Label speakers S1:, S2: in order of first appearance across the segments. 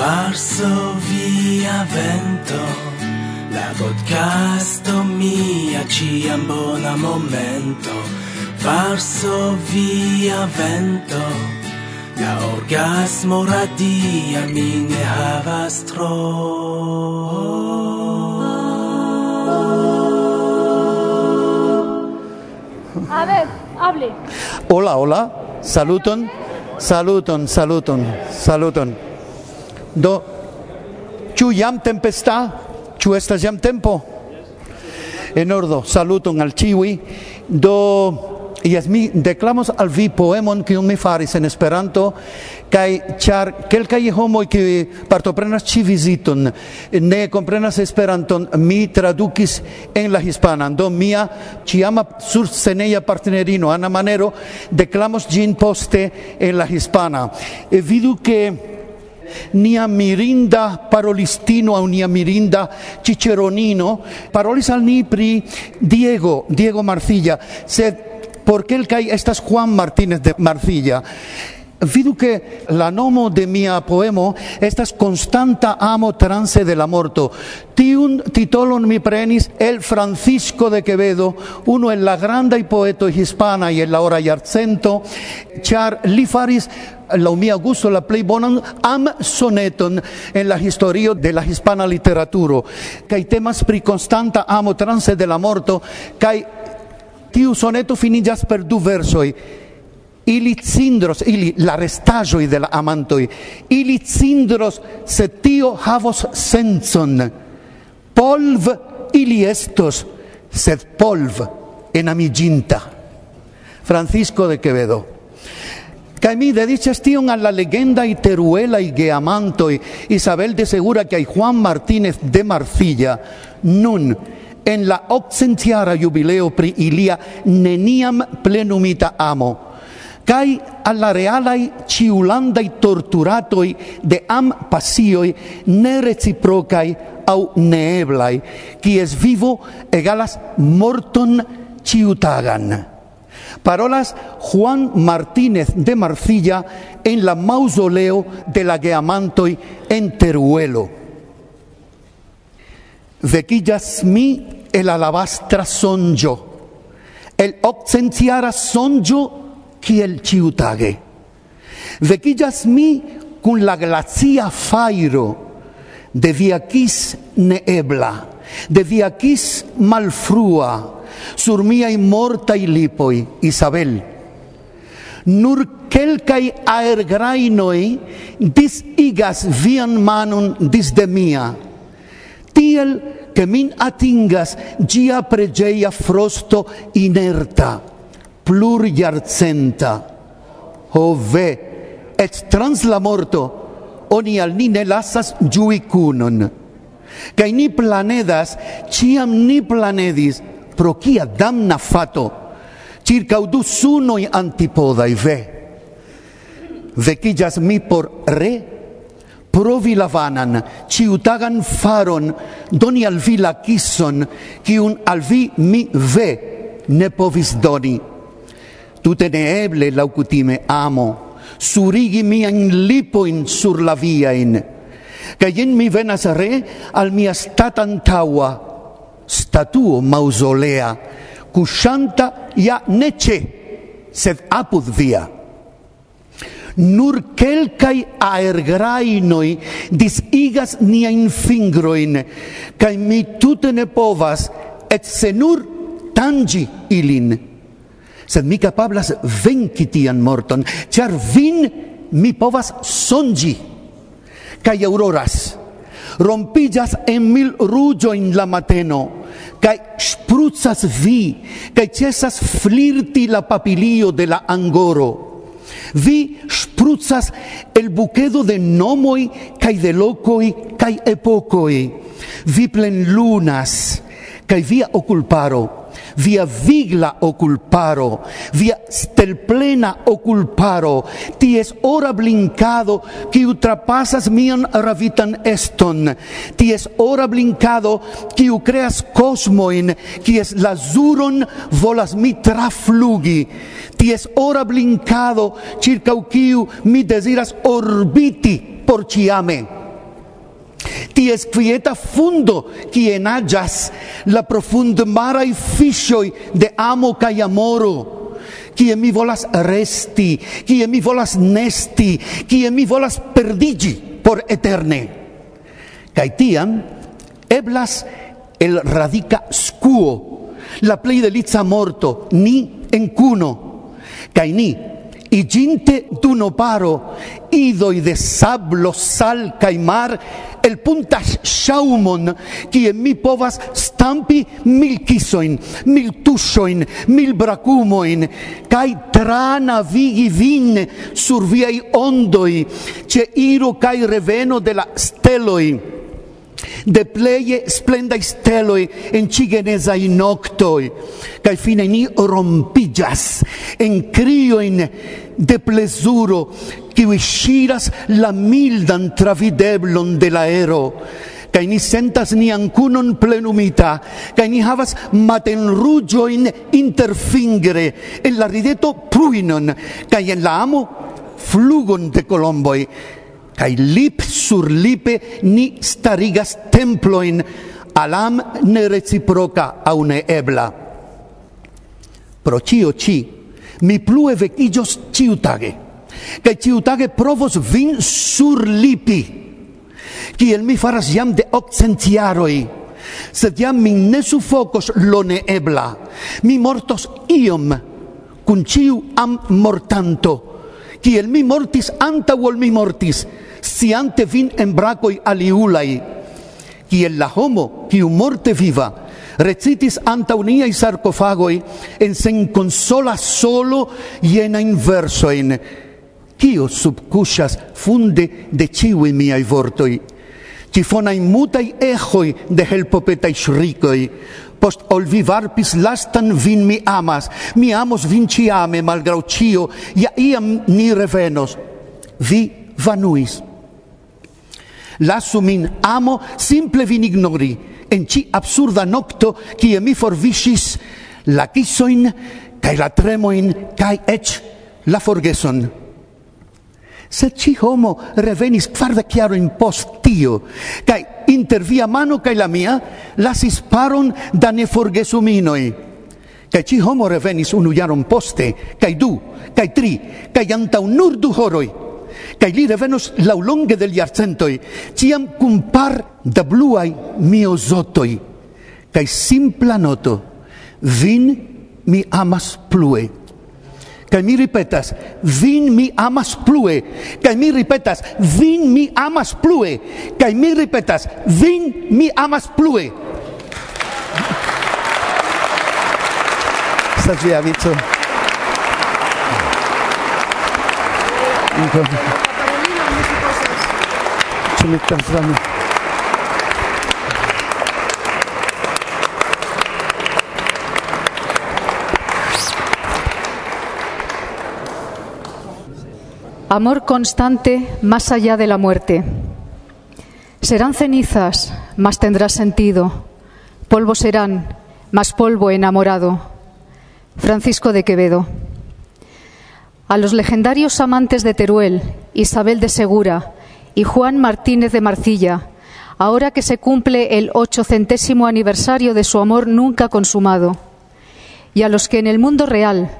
S1: Varso via vento La podcasto mia ciam bona momento Varso via vento La orgasmo radia mi ne havas tro
S2: A ver, hable.
S3: Hola, hola. Saluton. Saluton, saluton, saluton. Do, ciu jam tempesta? Ciu estas jam tempo? En ordo, saluton al ciui. Do, Yes, mi declamos al vi poemon kiun mi faris en Esperanto, kaj ĉar kelkaj homoj kiuj partoprenas ĉi viziton ne komprenas Esperanton, mi tradukis en la hispanan. Do mia ĉiama surseneja partnerino Ana Manero declamos ĝin poste en la hispana. E vidu ke nia mirinda parolistino au nia mirinda ciceronino parolis al ni pri Diego Diego Marcilla sed por quelcai estas Juan Martínez de Marcilla. Vidu che la nomo de mia poemo estas constanta amo transe de la morto. Tiun titolon mi prenis el Francisco de Quevedo, uno el la granda y poeto hispana y el la ora iarcento, char li faris la mia gusto la plei bonan am soneton en la historio de la hispana literaturo, kai temas pri constanta amo transe de la morto, kai tiu soneto finillas per du versoi ili cindros, ili la restaĵoj de la amantoj, ili cindros, se tio havos sencon. Polv ili estos, sed polv enamiĝinta. Francisco de Quevedo. Kaj mi dediĉas tion al la legendaj teruelaj geamantoj Isabel de Segura kaj Juan Martínez de Marcilla, nun en la okcentiara jubileo pri ilia neniam plenumita amo kai alla realai ciulandai torturatoi de am passioi ne reciprocai au neeblai qui es vivo egalas morton ciutagan Parolas Juan Martínez de Marcilla en la mausoleo de la Geamantoi en Teruelo. Vequillas mi el alabastra sonjo, el occentiara sonjo kiel ciutage. Vecigas mi cun la glacia fairo de via kis neebla, de via kis malfrua, sur miai mortai lipoi, Isabel. Nur quelcai aergrainoi disigas vian manum dis de mia, tiel che min atingas gia pregeia frosto inerta, plurjarcenta. Ho ve, et trans la morto, oni al ni ne lasas giui cunon. Cai ni planedas, ciam ni planedis, pro cia damna fato, circa du sunoi antipodai ve. Vecillas mi por re, provi la vanan, ciutagan faron, doni al vi la kisson, cium al vi mi ve ne povis doni tute neeble laucutime amo, surigi miain lipoin sur la viain, ca ien mi venas re al mia statan taua, statuo mausolea, cuscianta ia nece, sed apud via. Nur quelcai aergrainoi disigas niain fingroin, cae mi tute ne povas, et se nur tangi ilin sed mi capablas venki tian morton, char vin mi povas songi, kai auroras, rompillas en mil rugio in la mateno, kai spruzzas vi, kai cesas flirti la papilio de la angoro, Vi spruzzas el buquedo de nomoi kai de locoi kai epocoi. Vi plen lunas kai via oculparo via vigla oculparo, via stelplena oculparo, ties ora blincado qui ultrapasas mian ravitan eston, ties ora blincado qui creas cosmoin, quies lazuron volas mi traflugi, ties ora blincado circa uquiu mi desiras orbiti por ciame ties quieta fundo quie nagas la profund marai fisioi de amo cae amoro, kie mi volas resti, kie mi volas nesti, kie mi volas perdigi por eterne. Kaj tiam eblas el radica scuo, la plei delizza morto, ni en cuno, kaj ni iginte duno paro, idoi de sablo, sal, kai mar, el puntas shaumon, kie mi povas stampi mil kisoin, mil tuŝojn, mil brakumoin kai trana vigi vin sur viai ondoi ce iro kai reveno de la steloi de pleie splenda steloi en cigenesai noctoi, kai fine ni rompigas en crio in de plesuro, kiu ŝiras la mildan travideblon de la ero, kaj ni sentas ni ancunon plenumita, kaj ni havas maten rugio in interfingre, en la rideto pruinon, kaj en la amo flugon de colomboi, cae lip sur lipe ni starigas temploin, alam ne reciproca au ne ebla. Pro cio ci, mi plue vecigios ciutage, kaj ĉiutage provos vin surlipi kiel mi faras jam de okcent jaroj sed jam mi ne sufokos lo neebla mi mortos iom kun ĉiu am mortanto kiel mi mortis antaŭ ol mi mortis sciante vin en brakoj aliulaj kiel la homo kiu morte viva recitis i sarcofagoi en sen consola solo iena in versoin Tio subcusas funde de ciui miai vortoi. Tifonai mutai echoi de helpopetai shricoi, post ol vi varpis lastan vin mi amas, mi amos vin ciame malgrau cio, ja iam ni revenos. Vi vanuis. Lasu min amo, simple vin ignori, en ci absurda nocto, cie mi forvisis la kisoin, cae la tremoin, cae ec la forgeson se ci homo revenis quardec in post tio, cae inter via mano cae la mia lasis paron da neforgesuminoi. Cae ci homo revenis unu jaron poste, cae du, cae tri, cae antau nur du horoi, cae li revenos laulonge del iarcentoi, ciam cum par da bluai miozotoi, cae simpla noto, vin mi amas plue. Kaj mi ripetas, vin mi amas plue. Kaj mi ripetas, vin mi amas plue. Kaj mi ripetas, vin mi amas plue. Estas via vico. Czy.
S4: Amor constante más allá de la muerte. Serán cenizas, más tendrá sentido. Polvo serán, más polvo enamorado. Francisco de Quevedo. A los legendarios amantes de Teruel, Isabel de Segura, y Juan Martínez de Marcilla, ahora que se cumple el ochocentésimo aniversario de su amor nunca consumado, y a los que en el mundo real,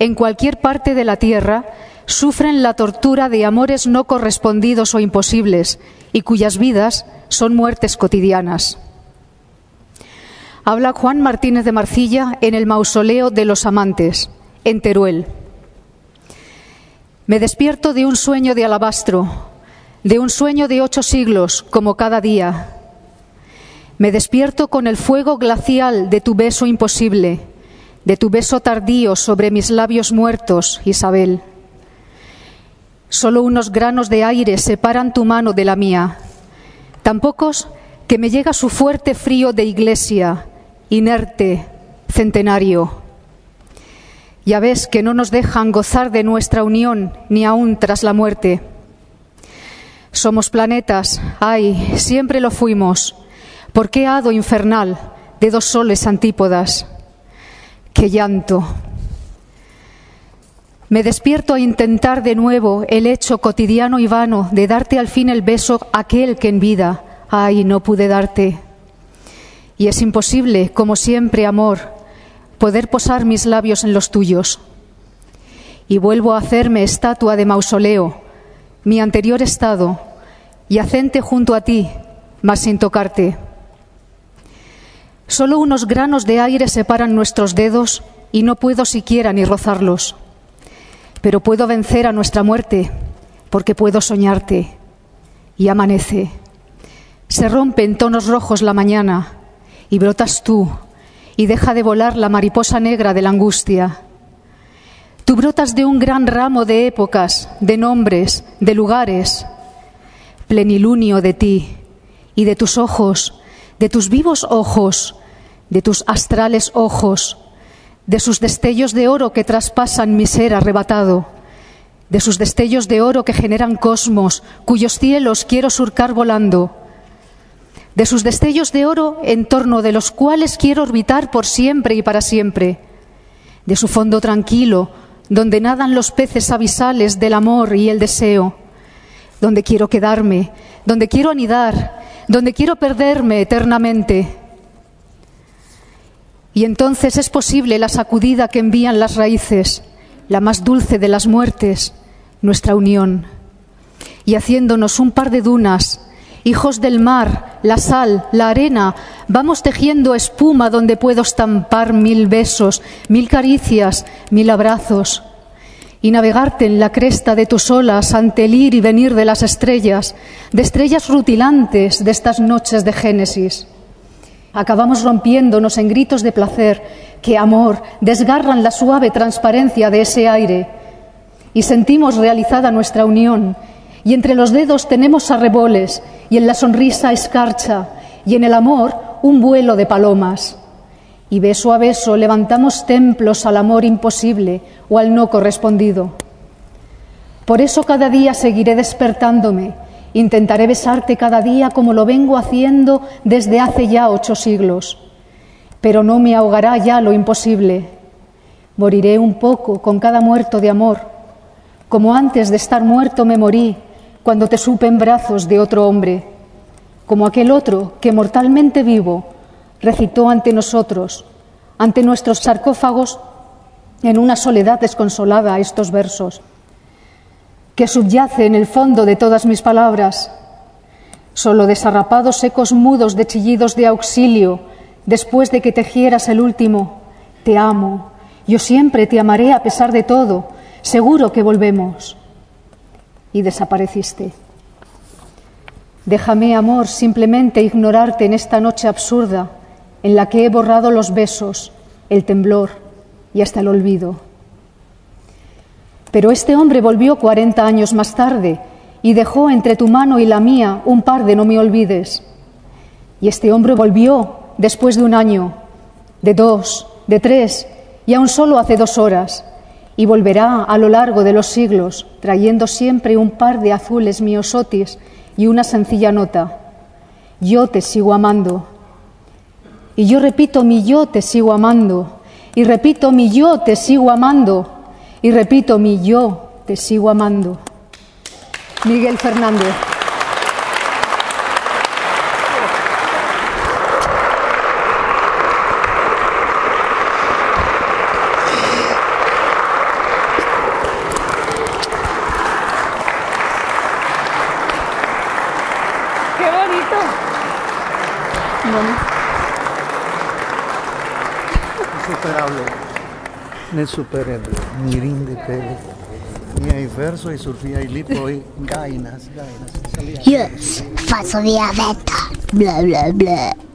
S4: en cualquier parte de la tierra, sufren la tortura de amores no correspondidos o imposibles y cuyas vidas son muertes cotidianas. Habla Juan Martínez de Marcilla en el mausoleo de los amantes, en Teruel. Me despierto de un sueño de alabastro, de un sueño de ocho siglos, como cada día. Me despierto con el fuego glacial de tu beso imposible, de tu beso tardío sobre mis labios muertos, Isabel. Solo unos granos de aire separan tu mano de la mía, tan pocos que me llega su fuerte frío de iglesia, inerte, centenario. Ya ves que no nos dejan gozar de nuestra unión ni aún tras la muerte. Somos planetas, ay, siempre lo fuimos. ¿Por qué hado infernal de dos soles antípodas? ¡Qué llanto! Me despierto a intentar de nuevo el hecho cotidiano y vano de darte al fin el beso aquel que en vida ay, no pude darte. Y es imposible, como siempre, amor, poder posar mis labios en los tuyos. Y vuelvo a hacerme estatua de mausoleo, mi anterior estado, yacente junto a ti, mas sin tocarte. Solo unos granos de aire separan nuestros dedos y no puedo siquiera ni rozarlos. Pero puedo vencer a nuestra muerte, porque puedo soñarte. Y amanece. Se rompe en tonos rojos la mañana y brotas tú y deja de volar la mariposa negra de la angustia. Tú brotas de un gran ramo de épocas, de nombres, de lugares, plenilunio de ti y de tus ojos, de tus vivos ojos, de tus astrales ojos, de sus destellos de oro que traspasan mi ser arrebatado, de sus destellos de oro que generan cosmos, cuyos cielos quiero surcar volando, de sus destellos de oro en torno de los cuales quiero orbitar por siempre y para siempre, de su fondo tranquilo, donde nadan los peces abisales del amor y el deseo, donde quiero quedarme, donde quiero anidar, donde quiero perderme eternamente. Y entonces es posible la sacudida que envían las raíces, la más dulce de las muertes, nuestra unión, y haciéndonos un par de dunas, hijos del mar, la sal, la arena, vamos tejiendo espuma donde puedo estampar mil besos, mil caricias, mil abrazos, y navegarte en la cresta de tus olas ante el ir y venir de las estrellas, de estrellas rutilantes de estas noches de Génesis. Acabamos rompiéndonos en gritos de placer que, amor, desgarran la suave transparencia de ese aire y sentimos realizada nuestra unión y entre los dedos tenemos arreboles y en la sonrisa escarcha y en el amor un vuelo de palomas. Y beso a beso levantamos templos al amor imposible o al no correspondido. Por eso cada día seguiré despertándome, intentaré besarte cada día como lo vengo haciendo desde hace ya ocho siglos, pero no me ahogará ya lo imposible. Moriré un poco con cada muerto de amor, como antes de estar muerto me morí cuando te supe en brazos de otro hombre, como aquel otro que mortalmente vivo recitó ante nosotros, ante nuestros sarcófagos, en una soledad desconsolada estos versos, que subyace en el fondo de todas mis palabras, solo desarrapados ecos mudos de chillidos de auxilio, después de que tejieras el último, te amo, yo siempre te amaré a pesar de todo, seguro que volvemos y desapareciste. Déjame, amor, simplemente ignorarte en esta noche absurda en la que he borrado los besos, el temblor y hasta el olvido. Pero este hombre volvió cuarenta años más tarde y dejó entre tu mano y la mía un par de no me olvides. Y este hombre volvió después de un año, de dos, de tres y aún solo hace dos horas y volverá a lo largo de los siglos, trayendo siempre un par de azules miosotis y una sencilla nota. Yo te sigo amando. Y yo repito mi yo te sigo amando. Y repito mi yo te sigo amando. Y repito mi yo te sigo amando. Miguel Fernández.
S3: ne supereble, mirinde pele. Miei verso e sur lipo lipoi gainas, gainas.
S5: Yes, faccio via vetta, bla bla bla.